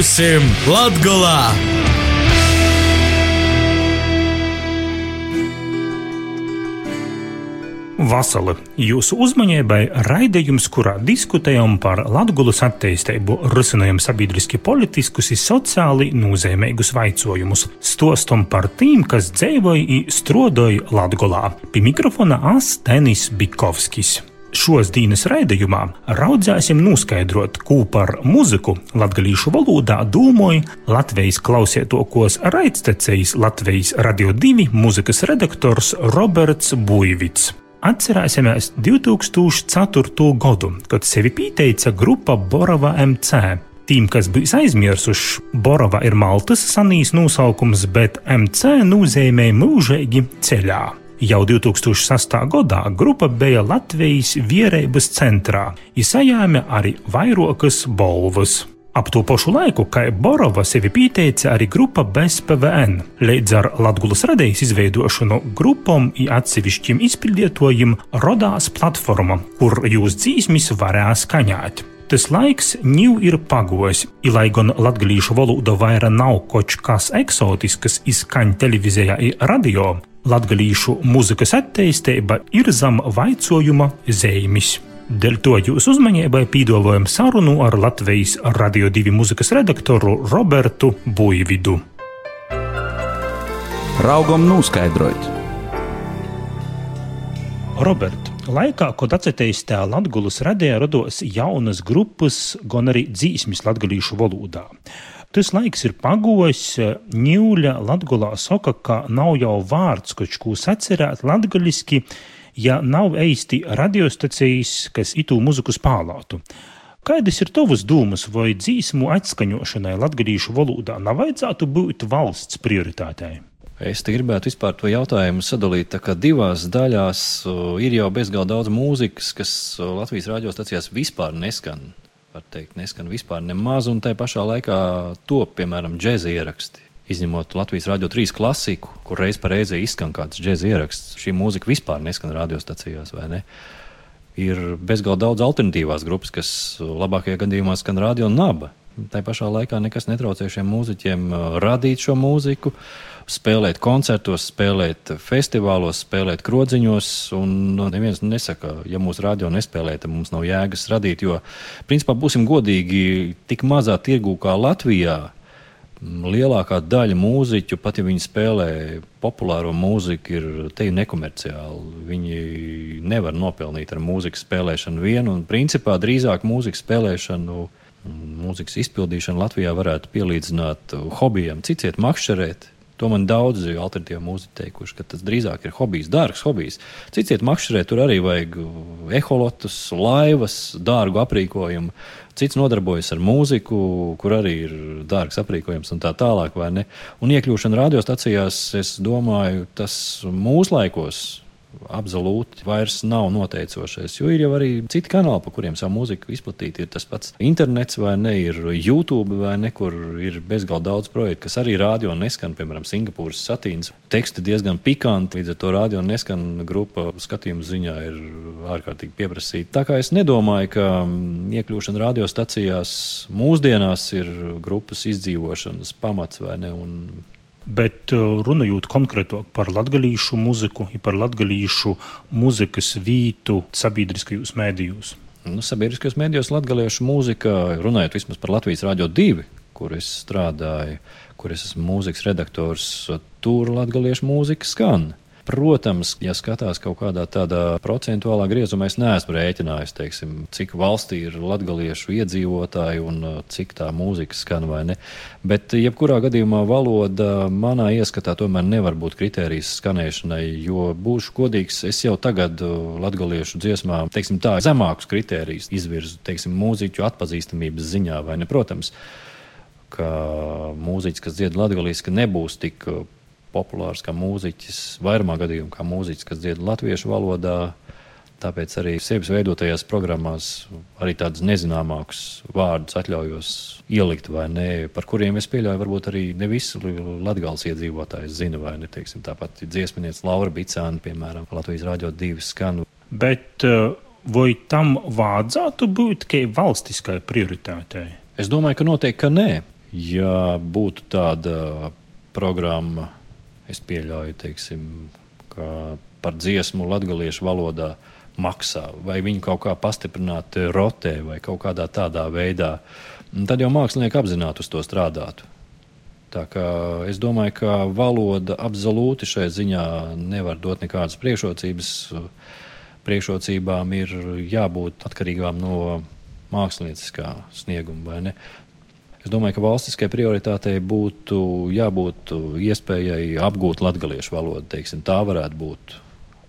Būsim Latgolā! Vasala jūsu uzmanībai raidījums, kurā diskutējam par Latvijas attīstību, risinājam sabiedriski politiskus un sociāli nozīmīgus jautājumus, stostam par tiem, kas dzīvoja un strādāja Latvijā. Pie mikrofona Astenis Bikovskis. Šos dienas raidījumā raudzēsim noskaidrot, ko par muziku latviešu valodā domāja Latvijas klausētokos raidstacējas Latvijas Radio 2 mūzikas redaktors Roberts Buivits. Atcerēsimies 2004. gadu, kad sevi pieteica grupa Borova MC. Tiem, kas bija aizmirsuši, Borova ir Maltas sanīs nosaukums, bet MC nozīmē mūžīgi ceļā. Jau 2008. gadā grupa bija Latvijas vierības centrā, izsajāma arī vairākas balvas. Ap to pašu laiku, kā Borova sevi pieteica arī grupa bez PVN, līdz ar Latvijas radijas izveidošanu grupām un atsevišķiem izpildītājiem radās platforma, kur jūs dzīsmis varēs skaņot. Tas laiks jau ir pagojis, un, lai gan latviešu valoda vairs nav kaut kas eksotisks, izskaņa televīzijā un radio, latviešu mūzikas attīstība ir zem vaicojuma zīmes. Dēļ to jūsu uzmanībai pīdolojam sarunu ar Latvijas Radio 2 muzikas redaktoru Robertu Buividu. Raugam noskaidrot! Robert, laikā, kad atcerēties Latvijas radijā, rados jaunas grupas, gan arī dzīsmis latviešu valodā. Tas laiks ir pagojis, ņūļa Latvijā saka, ka nav jau vārds, kurš ko sacerēt latgaļiski ja nav īsti radiostacijas, kas itu muziku spēlētu. Kādas ir tavas domas, vai dzīsmu atskaņošanai latviešu valodā nav vajadzētu būt valsts prioritātei? Es gribētu vispār to jautājumu sadalīt divās daļās. Ir jau bezgalīgi daudz mūzikas, kas Latvijas radiostacijās vispār neskan. Var teikt, neskan vispār nemaz, un tā pašā laikā top, piemēram, džēza ieraksti izņemot Latvijas Rādio 3 klasiku, kur reiz pa reizē izskan kāds džēza ieraksts. Šī mūzika vispār neskan radiostacijās, vai ne? Ir bezgalīgi daudz alternatīvās grupas, kas labākajā gadījumā skan radio naba. Tā pašā laikā nekas netraucē šiem mūziķiem uh, radīt šo mūziku, spēlēt koncertos, spēlēt festivālos, spēlēt krodziņos. Un nu, neviens nesaka, ja mūsu radio nespēlē, tad mums nav jēgas radīt. Jo, principā, būsim godīgi, tik mazā tirgū kā Latvijā lielākā daļa mūziķu, pat ja viņi spēlē populāro mūziku, ir te nekomerciāli. Viņi nevar nopelnīt ar mūzikas spēlēšanu vienu, un principā drīzāk mūzikas spēlēšanu. Mūzikas izpildīšanu Latvijā varētu pielīdzināt hobijam, cits iet makšķerēt, To man daudzi alternatīvi mūziķi teikuši, ka tas drīzāk ir hobijs, dārgs hobijs. Cits iet makšķerē, tur arī vajag eholotus, laivas, dārgu aprīkojumu. Cits nodarbojas ar mūziku, kur arī ir dārgs aprīkojums un tā tālāk. Un iekļūšana radiostacijās, es domāju, tas mūsu laikos absolūti vairs nav noteicošais. Jo ir jau arī citi kanāli, pa kuriem savu mūziku izplatīt. Ir tas pats internets, vai ne, ir YouTube, vai ne, kur ir bezgalīgi daudz projektu, kas arī rādio neskan, piemēram, Singapūras satīns. Teksti diezgan pikanti, līdz ar to rādio neskan grupa skatījuma ziņā ir ārkārtīgi pieprasīta. Tā kā es nedomāju, ka mm, iekļūšana radiostacijās mūsdienās ir grupas izdzīvošanas pamats vai ne. Un Bet uh, runājot konkrētāk par latviešu muziku, par latviešu muzikas vītu sabiedriskajos mēdījos. Nu, sabiedriskajos mēdījos latviešu mūzika, runājot vismaz par Latvijas Rādio 2, kur es strādāju, kur es esmu mūzikas redaktors, tur latviešu mūzika skan. Protams, ja skatās kaut kādā tādā procentuālā griezumā, es neesmu rēķinājis, teiksim, cik valstī ir latgaliešu iedzīvotāji un uh, cik tā mūzika skan vai ne. Bet, jebkurā gadījumā, valoda manā ieskatā tomēr nevar būt kritērijs skanēšanai, jo būšu godīgs, es jau tagad uh, latgaliešu dziesmā, teiksim tā, zemākus kritērijus izvirzu, teiksim, mūziķu atpazīstamības ziņā vai ne. Protams, ka mūziķis, kas dzied latgalīski, nebūs tik uh, populārs kā mūziķis, vairumā gadījumā kā mūziķis, kas dzied latviešu valodā. Tāpēc arī sevis veidotajās programmās arī tādus nezināmākus vārdus atļaujos ielikt, vai ne, par kuriem es pieļauju, varbūt arī ne visi latgāles iedzīvotāji zina, vai ne, teiksim, tāpat dziesminieks Laura Bicāna, piemēram, Latvijas rādio divi skanu. Bet uh, vai tam vajadzētu būt tikai valstiskai prioritātei? Es domāju, ka noteikti, ka nē. ja būtu tāda programma, es pieļauju, teiksim, ka par dziesmu latviešu valodā maksā, vai viņu kaut kā pastiprināt rotē vai kaut kādā tādā veidā, tad jau mākslinieki apzināti uz to strādātu. Tā kā es domāju, ka valoda absolūti šai ziņā nevar dot nekādas priekšrocības. Priekšrocībām ir jābūt atkarīgām no mākslinieckā snieguma. Es domāju, ka valstiskai prioritātei būtu jābūt iespējai apgūt latviešu valodu. Teiksim, tā varētu būt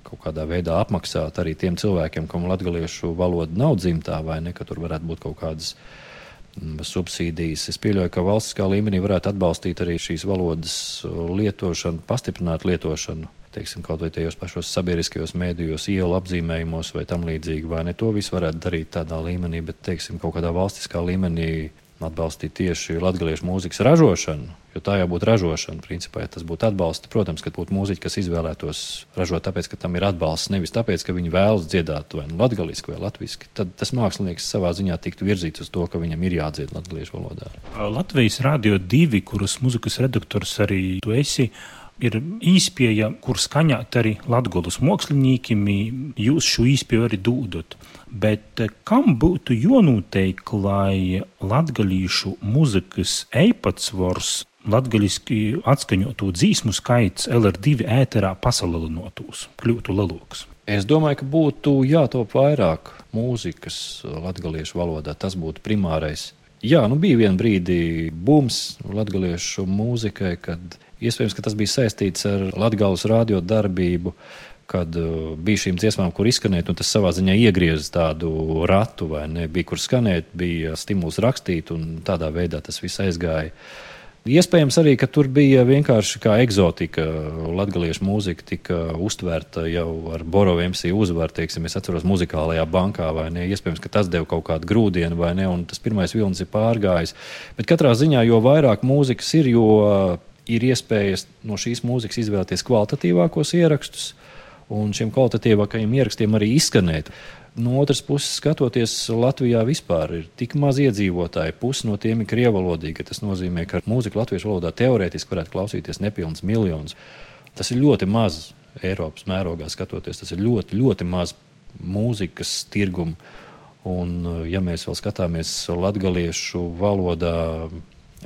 kaut kādā veidā apmaksāt arī tiem cilvēkiem, kam latviešu valoda nav dzimtā, vai ne, ka tur varētu būt kaut kādas mm, subsīdijas. Es pieļauju, ka valstiskā līmenī varētu atbalstīt arī šīs valodas lietošanu, pastiprināt lietošanu. Teiksim, kaut vai tajos pašos sabiedriskajos mēdījos, ielu apzīmējumos vai tam līdzīgi, vai ne to visu varētu darīt tādā līmenī, bet, teiksim, kaut kādā valstiskā līmenī atbalstīt tieši latviešu mūzikas ražošanu, jo tā jau būtu ražošana. Principā, ja tas būtu atbalsts, protams, ka būtu mūziķi, kas izvēlētos ražot tāpēc, ka tam ir atbalsts, nevis tāpēc, ka viņi vēlas dziedāt vai nu latviešu vai latviešu. Tad tas mākslinieks savā ziņā tiktu virzīts uz to, ka viņam ir jādzied latviešu valodā. Latvijas Rādio 2, kuras muzikas redaktors arī tu esi ir īspēja, kur skaņot arī latgulas māksliniekiem, jūs šo īspēju arī dūdot. Bet eh, kam būtu jānotiek, lai latgalīšu muzikas eipatsvars latgaliski atskaņotu dzīsmu skaits LR2 ēterā pasalelinotos, kļūtu lielāks? Es domāju, ka būtu jātop vairāk mūzikas latviešu valodā. Tas būtu primārais. Jā, nu bija viena brīdi bums latviešu mūzikai, kad Iespējams, ka tas bija saistīts ar Latvijas radio darbību, kad uh, bija šīm dziesmām, kur izskanēt, un tas savā ziņā iegrieza tādu ratu, vai ne? Bija kur skanēt, bija stimuls rakstīt, un tādā veidā tas viss aizgāja. Iespējams, arī tur bija vienkārši kā eksotika. Latviešu mūzika tika uztvērta jau ar Boroviem uzvaru. Teiksim, es atceros, muzikālajā bankā? Iespējams, ka tas deva kaut kādu grūdienu, vai ne? Un tas pirmais vilnis ir pārgājis. Bet katrā ziņā, jo vairāk mūzikas ir, jo ir iespējas no šīs mūzikas izvēlēties kvalitatīvākos ierakstus un šiem kvalitatīvākajiem ierakstiem arī izskanēt. No otras puses, skatoties, Latvijā vispār ir tik maz iedzīvotāji, pusi no tiem ir krievalodīgi. Tas nozīmē, ka mūzika latviešu valodā teorētiski varētu klausīties nepilns miljons. Tas ir ļoti maz Eiropas mērogā skatoties. Tas ir ļoti, ļoti maz mūzikas tirgumu. Un, ja mēs vēl skatāmies latviešu valodā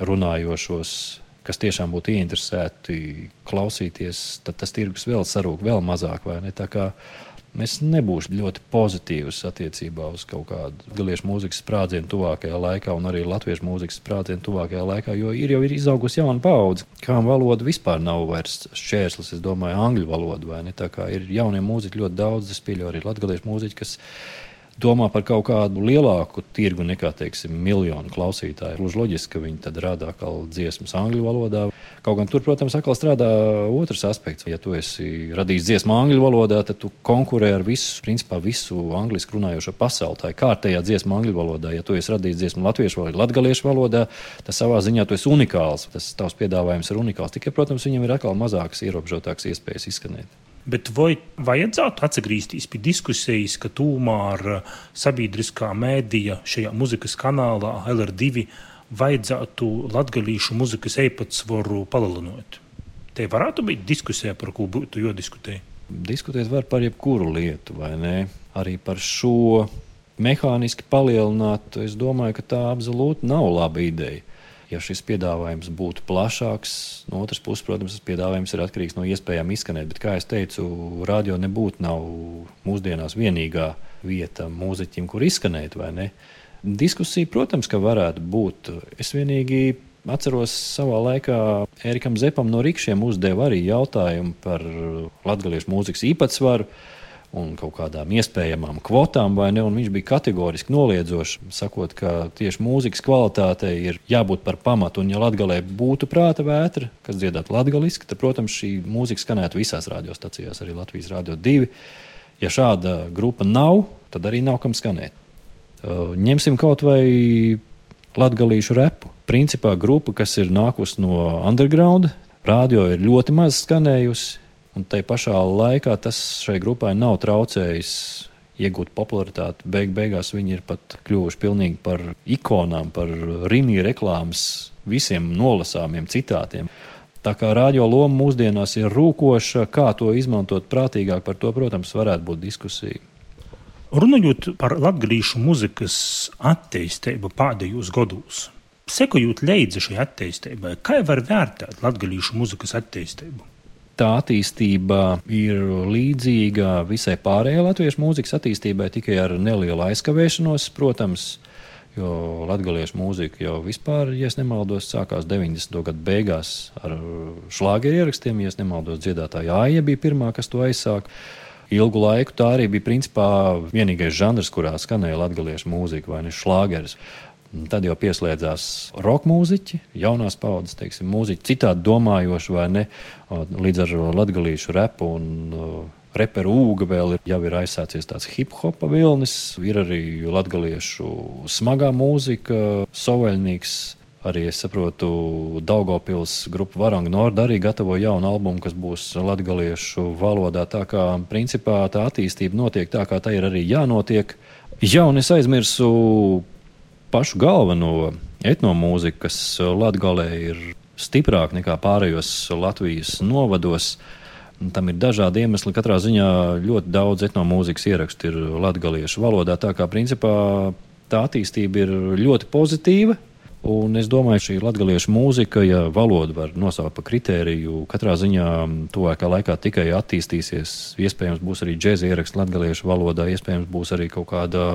runājošos kas tiešām būtu ieinteresēti klausīties, tad tas tirgus vēl sarūk, vēl mazāk. Es nebūšu ļoti pozitīvs attiecībā uz kaut kādu galiešu mūzikas sprādzienu tuvākajā laikā, un arī latviešu mūzikas sprādzienu tuvākajā laikā, jo ir jau ir izaugusi jauna paudze, kam valoda vispār nav vairs šķērslis. Es domāju, angļu valoda vai ne? Tā kā ir jauniem mūziķiem ļoti daudz, es pieļauju arī latviešu mūziķu, kas domā par kaut kādu lielāku tirgu nekā, teiksim, miljonu klausītāju. Gluži loģiski, ka viņi tad rādā atkal dziesmas angļu valodā. Kaut gan tur, protams, atkal strādā otrs aspekts. Ja tu esi radījis dziesmu angļu valodā, tad tu konkurē ar visu, principā visu angliski runājošo pasauli. Tā ir kārtējā dziesma angļu valodā. Ja tu esi radījis dziesmu latviešu vai latgaliešu valodā, tad savā ziņā tu esi unikāls. Tas tavs piedāvājums ir unikāls. Tikai, protams, viņam ir atkal mazākas, ierobežotākas iespējas izskanēt. Bet vai vajadzētu atgriezties pie diskusijas, ka tūmā sabiedriskā mēdīja šajā muzikas kanālā LR2 vajadzētu latgalīšu muzikas eipatsvaru palielinot? Te varētu būt diskusija, par ko būtu jādiskutē. Diskutēt var par jebkuru lietu, vai ne? Arī par šo mehāniski palielināt, es domāju, ka tā absolūti nav laba ideja ja šis piedāvājums būtu plašāks. No otras puses, protams, tas piedāvājums ir atkarīgs no iespējām izskanēt. Bet, kā jau teicu, radio nebūtu nav mūsdienās vienīgā vieta mūziķim, kur izskanēt. Diskusija, protams, ka varētu būt. Es vienīgi atceros savā laikā Erikam Zepam no Rīkšiem uzdeva arī jautājumu par latviešu mūzikas īpatsvaru un kaut kādām iespējamām kvotām, vai ne? Un viņš bija kategoriski noliedzošs, sakot, ka tieši mūzikas kvalitātei ir jābūt par pamatu. Un, ja Latvijā būtu prāta vētra, kas dziedātu latviešu, tad, protams, šī mūzika skanētu visās radiostacijās, arī Latvijas Rādio 2. Ja šāda grupa nav, tad arī nav kam skanēt. Ņemsim kaut vai latviešu repu. Principā grupa, kas ir nākusi no underground, radio ir ļoti maz skanējusi Un tai pašā laikā tas šai grupai nav traucējis iegūt popularitāti. Beig beigās viņi ir pat kļuvuši pilnīgi par ikonām, par rīnī reklāmas visiem nolasāmiem citātiem. Tā kā radio loma mūsdienās ir rūkoša, kā to izmantot prātīgāk, par to, protams, varētu būt diskusija. Runājot par latviešu mūzikas attīstību pēdējos gados, sekojot līdzi šai attīstībai, kā var vērtēt latviešu mūzikas attīstību? Tā attīstība ir līdzīga visai pārējai latviešu mūzikas attīstībai, tikai ar nelielu aizkavēšanos, protams. Jo latviešu mūzika jau vispār, ja nemaldos, sākās 90. gadu beigās ar šlāgeru ierakstiem. Ja nemaldos, dziedātāja Aija bija pirmā, kas to aizsāka. Ilgu laiku tā arī bija principā vienīgais žanrs, kurā skanēja latviešu mūzika vai šlāgeris. Tad jau pieslēdzās roka mūziķi, jaunās paudzes teiksim, mūziķi, citādi domājoši vai ne. Līdz ar latviešu repu un reperu ūga vēl ir, jau ir aizsācies tāds hip hopa vilnis, ir arī latviešu smagā mūzika, soveļnīgs. Arī es saprotu, Daugopils grupa Varanga Norda arī gatavo jaunu albumu, kas būs latviešu valodā. Tā kā principā tā attīstība notiek tā, kā tā ir arī jānotiek. Jā, un es aizmirsu pašu galveno etnomūziku, kas Latvijā ir stiprāka nekā pārējos Latvijas novados. Tam ir dažādi iemesli. Katrā ziņā ļoti daudz etnomūzikas ierakstu ir latviešu valodā. Tā kā principā tā attīstība ir ļoti pozitīva. Un es domāju, šī latviešu mūzika, ja valoda var nosaukt par kritēriju, katrā ziņā tuvākā laikā tikai attīstīsies. Iespējams, būs arī džēza ieraksts latviešu valodā, iespējams, būs arī kaut kāda.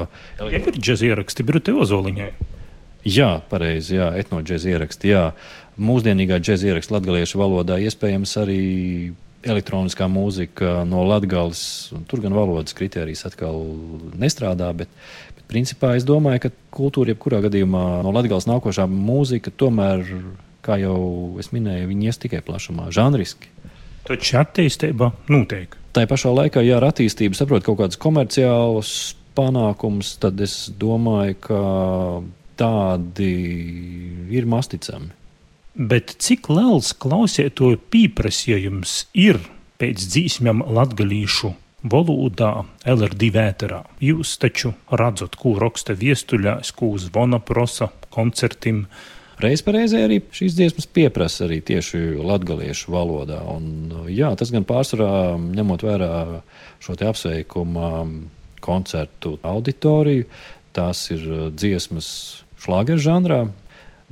Ja ir džēza ieraksti, Birute Ozoliņai. Jā, pareizi, jā, etnoģēza ieraksti. Jā. Mūsdienīgā džēza ieraksts latviešu valodā iespējams arī elektroniskā mūzika no Latvijas. Tur gan valodas kritērijas atkal nestrādā, bet, Principā es domāju, ka kultūra, jebkurā gadījumā no Latvijas nākošā mūzika, tomēr, kā jau es minēju, viņi ies tikai plašumā, žanriski. Taču attīstība notiek. Tā pašā laikā, ja ar attīstību saprot kaut kādus komerciālus panākumus, tad es domāju, ka tādi ir masticami. Bet cik liels klausītāju pieprasījums ir pēc dzīsmēm latgalīšu valodā, LRD vēterā. Jūs taču redzat, ko raksta viestuļās, ko zvana prosa koncertim. Reiz reizē arī šīs dziesmas pieprasa arī tieši latviešu valodā. Un, jā, tas gan pārsvarā ņemot vērā šo apsveikuma koncertu auditoriju, tās ir dziesmas šlāgeru žanrā.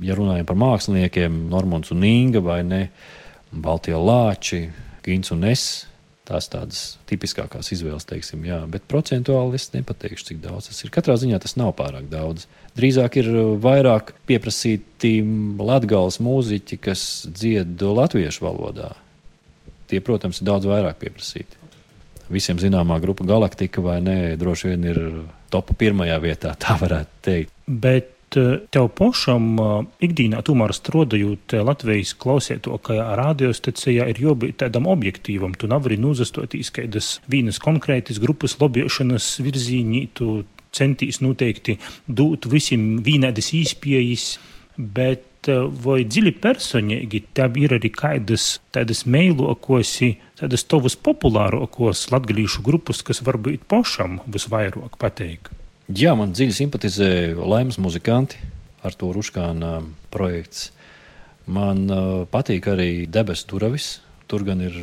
Ja runājam par māksliniekiem, Normons un Inga vai ne, Baltie Lāči, Gins un Es, tās tādas tipiskākās izvēles, teiksim, jā, bet procentuāli es nepateikšu, cik daudz tas ir. Katrā ziņā tas nav pārāk daudz. Drīzāk ir uh, vairāk pieprasīti latgāles mūziķi, kas dzied latviešu valodā. Tie, protams, ir daudz vairāk pieprasīti. Visiem zināmā grupa Galaktika vai nē, droši vien ir topa pirmajā vietā, tā varētu teikt. Bet tev pašam eh, ikdienā, tomēr strādājot eh, Latvijas klausētokajā radiostacijā, ir jābūt tādam objektīvam. Tu nevari nozastoties kādas vienas konkrētas grupas lobiešanas virzienī, tu centīs noteikti dot visiem vienādas īspējas, bet vai dziļi personīgi tev ir arī kādas tādas meilokos, tādas tavas populārākos latgalīšu grupas, kas varbūt pašam visvairāk pateikt? Jā, man dziļi simpatizē laimes muzikanti ar to Ruškāna projekts. Man uh, patīk arī debesu durvis. Tur gan ir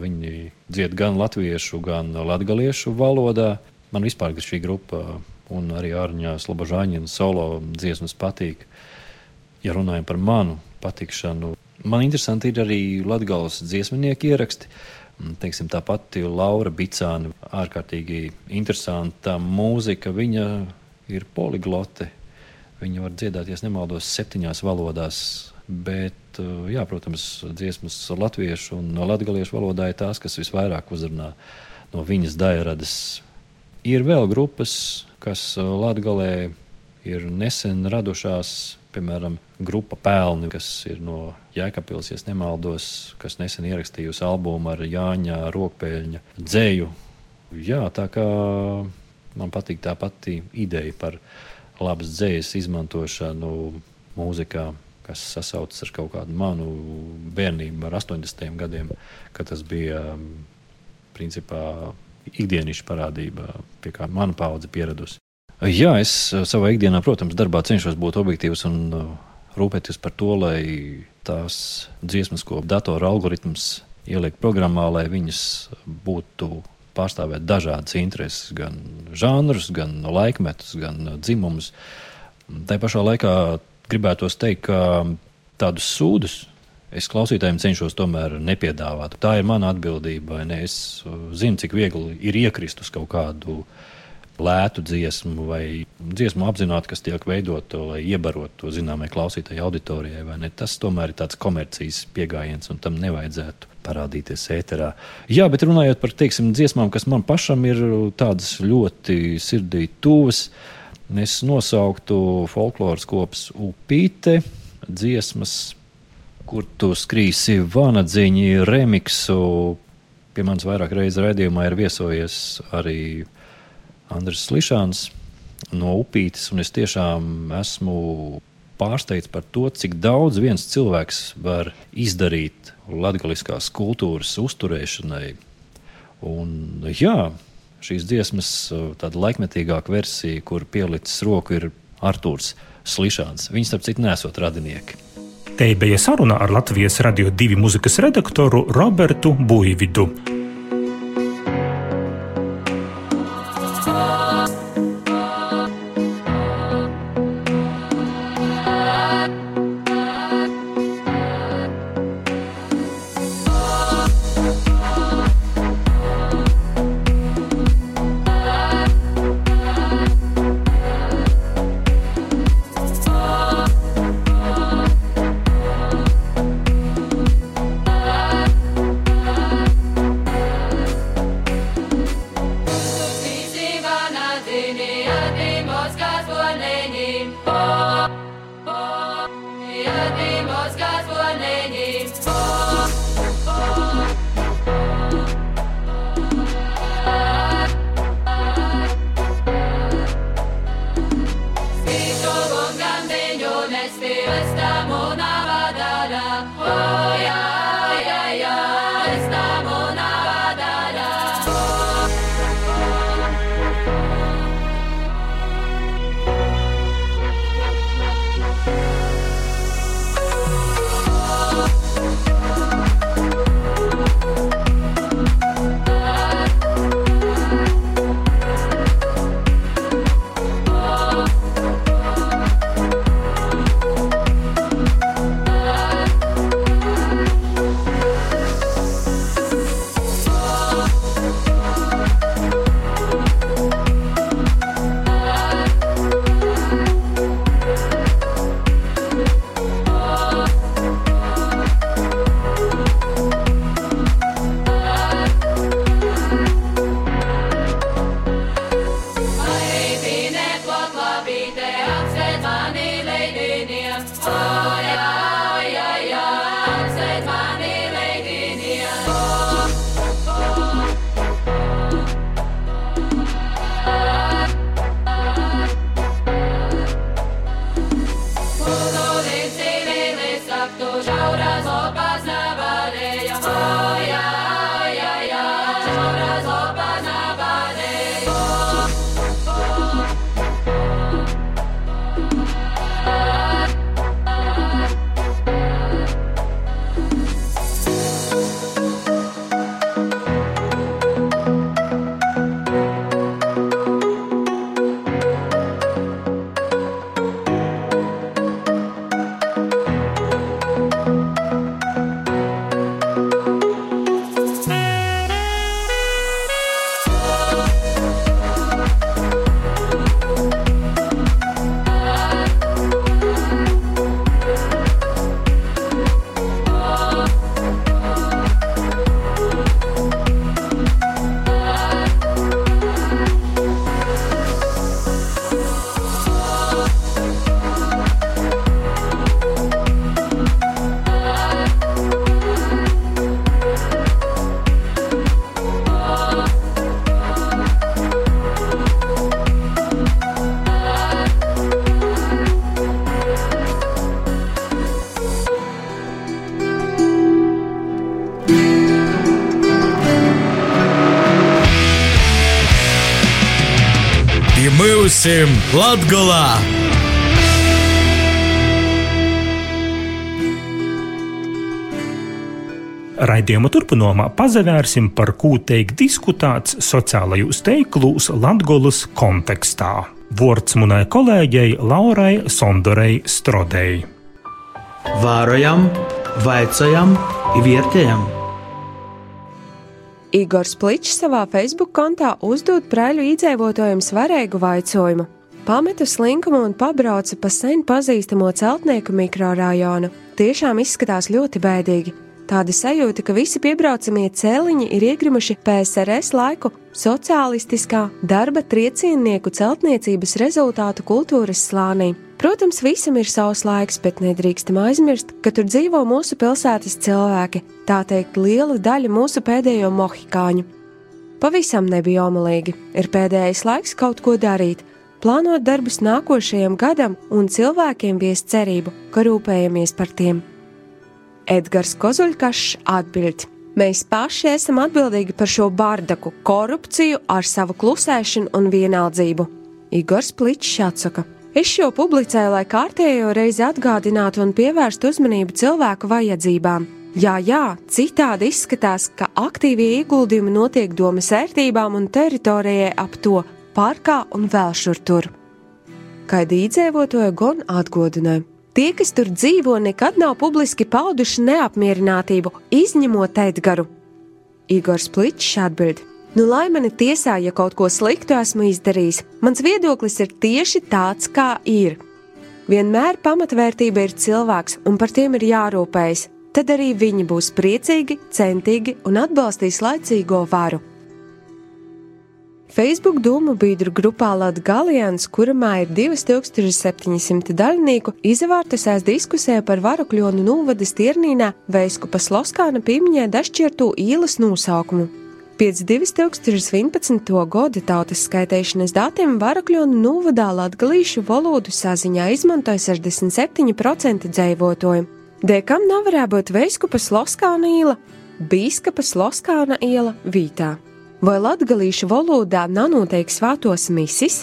viņi dzied gan latviešu, gan latgaliešu valodā. Man vispār šī grupa un arī Ārņā Slobožāņina solo dziesmas patīk. Ja runājam par manu patikšanu, man interesanti ir arī latgales dziesminieki ieraksti. Mm, teiksim, tā pati Laura Bicāna, ārkārtīgi interesanta mūzika. Viņa ir poliglote. Viņa var dziedāt, ja nemaldos, septiņās valodās. Bet, uh, jā, protams, dziesmas latviešu un latviešu valodā ir tās, kas visvairāk uzrunā no viņas daļradas. Ir vēl grupas, kas uh, Latvijā ir nesen radušās, piemēram, grupa Pelni, kas ir no Jēkabils, ja nemaldos, kas nesen ierakstījusi albumu ar Jāņa Rokpēļņa dzēju. Jā, tā kā man patīk tā pati ideja par labas dzējas izmantošanu mūzikā, kas sasaucas ar kaut kādu manu bērnību, ar 80. gadiem, kad tas bija principā ikdienišķa parādība, pie kā mana paudze pieradusi. Jā, es savā ikdienā, protams, darbā cenšos būt objektīvs un rūpēties par to, lai tās dziesmas, ko datora algoritms ieliek programmā, lai viņas būtu pārstāvēt dažādas intereses, gan žanrus, gan laikmetus, gan dzimumus. Tā pašā laikā gribētos teikt, ka tādus sūdus es klausītājiem cenšos tomēr nepiedāvāt. Tā ir mana atbildība. Ne? Es zinu, cik viegli ir iekrist uz kaut kādu lētu dziesmu vai dziesmu apzināti, kas tiek veidota, lai iebarotu to zināmai klausītāju auditorijai. Tas tomēr ir tāds komercijas pieejams, un tam nevajadzētu parādīties ēterā. Jā, bet runājot par teiksim, dziesmām, kas man pašam ir tādas ļoti sirdī tuvas, es nosauktu folkloras kopas upīte dziesmas. Kur tu skrīsi vanadziņu remiksu? Pie manis vairāk reizes raidījumā ir viesojies arī Andris Slišāns no Upītes, es tiešām esmu pārsteigts par to, cik daudz viens cilvēks var izdarīt latgaliskās kultūras uzturēšanai. Un, jā, šīs dziesmas tāda laikmetīgāka versija, kur pielicis roku, ir Artūrs Slišāns. Viņš, starp citu, nesot radinieki. Te bija saruna ar Latvijas radio divu muzikas redaktoru Robertu Buividu. Mūsim Latgolā! Raidījuma turpinājumā pazavērsim, par ko teikt diskutēts sociālajos teiklos Latvijas kontekstā. Vārds manai kolēģei Laurai Sondorei Strodei. Vārojam, vaicājam, vērtējam! Igors Pličs savā Facebook kontā uzdod prēļu iedzīvotājiem svarīgu jautājumu. Pametu slinkumu un pabraucu pa sen pazīstamo celtnieku mikrorajonu. Tiešām izskatās ļoti bēdīgi. Tāda sajūta, ka visi piebraucamie cēliņi ir iegrimuši PSRS laiku sociālistiskā darba trieciennieku celtniecības rezultātu kultūras slānī. Protams, visam ir savs laiks, bet nedrīkstam aizmirst, ka tur dzīvo mūsu pilsētas cilvēki, tā teikt, liela daļa mūsu pēdējo mohikāņu. Pavisam nebija omalīgi, ir pēdējais laiks kaut ko darīt, plānot darbus nākošajam gadam un cilvēkiem viest cerību, ka rūpējamies par tiem. Edgars Kozuļkašs atbild. Mēs paši esam atbildīgi par šo bardaku, korupciju ar savu klusēšanu un vienaldzību. Igors Pličs atsaka. Es šo publicēju, lai kārtējo reizi atgādinātu un pievērstu uzmanību cilvēku vajadzībām. Jā, jā, citādi izskatās, ka aktīvie ieguldījumi notiek domas ērtībām un teritorijai ap to, parkā un vēl šur tur. Kaidī iedzīvotāju gan atgodināja. Tie, kas tur dzīvo, nekad nav publiski pauduši neapmierinātību, izņemot Edgars. Igors Plits atbild: Nu, lai mani tiesā, ja kaut ko sliktu esmu izdarījis, mans viedoklis ir tieši tāds, kā ir. Vienmēr pamatvērtība ir cilvēks, un par tiem ir jārūpējas. Tad arī viņi būs priecīgi, centīgi un atbalstīs laicīgo varu. Facebook dūmu biedru grupā Latvijas, kurā ir 2700 dalībnieku, izvērtusies diskusija par Varakļonu novada Stiernīnā Veiskupa Sloskāna piemiņā dažšķirtu ielas nosaukumu. Pēc 2011. gada tautas skaitīšanas datiem Varakļonu novadā latgalīšu valodu saziņā izmantoja 67% dzīvotoju. Dekam nevarēja būt Veiskupa Sloskāna iela, Bīskapa Sloskāna iela Vītā. Vai latgalīšu valodā nav noteikts svētos misis,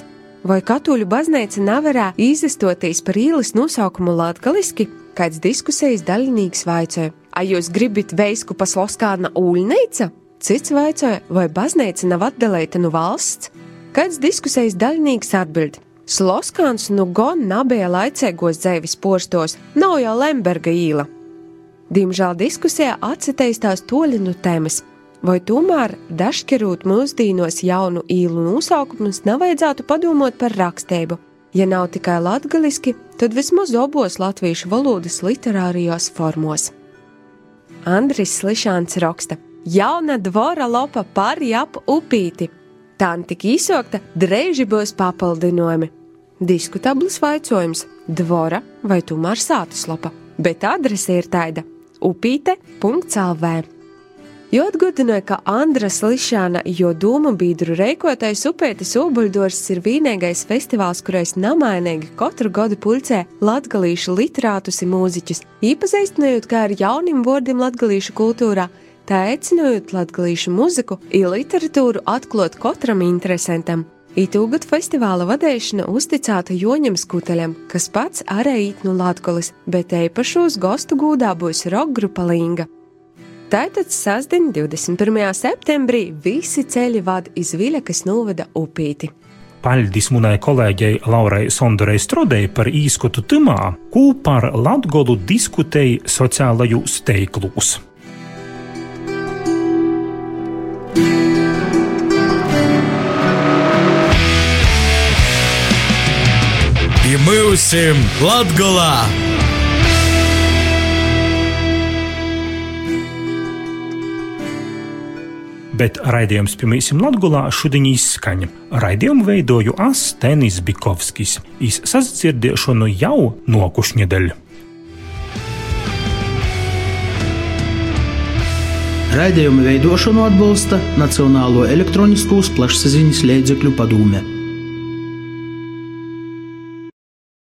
vai katoļu baznīca nevarā izdestoties par ielas nosaukumu latgaliski, kāds diskusijas daļinīgs vaicāja, vai jūs gribat veisku pasloskāna ūļnīca? Cits vaicāja, vai baznīca nav atdalīta no valsts? Kāds diskusijas daļinīgs atbild: Sloskāns nu gan nabija laicīgos dzīves postos, nav jau Lemberga īla. Diemžēl diskusijā atcitējas toļi no tēmas vai tomēr dažkārt mūsdienos jaunu īlu nosaukumus nevajadzētu padomāt par rakstību. Ja nav tikai latviešu, tad vismaz abos latviešu valodas literārijos formos. Andris Slišāns raksta: Jauna dvora lopa par jap upīti. Tā tika izsokta, drēži būs papildinājumi. Diskutabls vaicojums - dvora vai tomēr sātas lopa, bet adrese ir tāda - upīte.lv. Jo atgādināja, ka Andras Lišāna, jo doma biedru reikotais upētas obuļdors ir vienīgais festivāls, kurais namainīgi katru gadu pulcē latgalīšu literātus un mūziķus, īpazīstinot kā ar jauniem vārdiem latgalīšu kultūrā, tā aicinot latgalīšu muziku un literatūru atklāt katram interesantam. Itūgad festivāla vadīšana uzticēta Joņam Skuteļam, kas pats arī īt no Latgolis, bet īpašos gostu gūdā būs roka grupa Linga. Tātad sasdien, 21. septembrī, visi ceļi vada iz Viļakas novada upīti. Paļdis munai kolēģei Laurai Sondorei Strodei par īskotu timā, kū par Latgolu diskutēja sociālajos teiklūs. Būsim Latgolā! Bet raidījums pirmajam Latvijā šodien izskaņa. Raidījumu veidoju Astenis Bikovskis. Es sadzirdēšanu jau nokušņedēļ. Raidījuma veidošanu atbalsta Nacionālo elektronisko plašsaziņas līdzekļu padomju.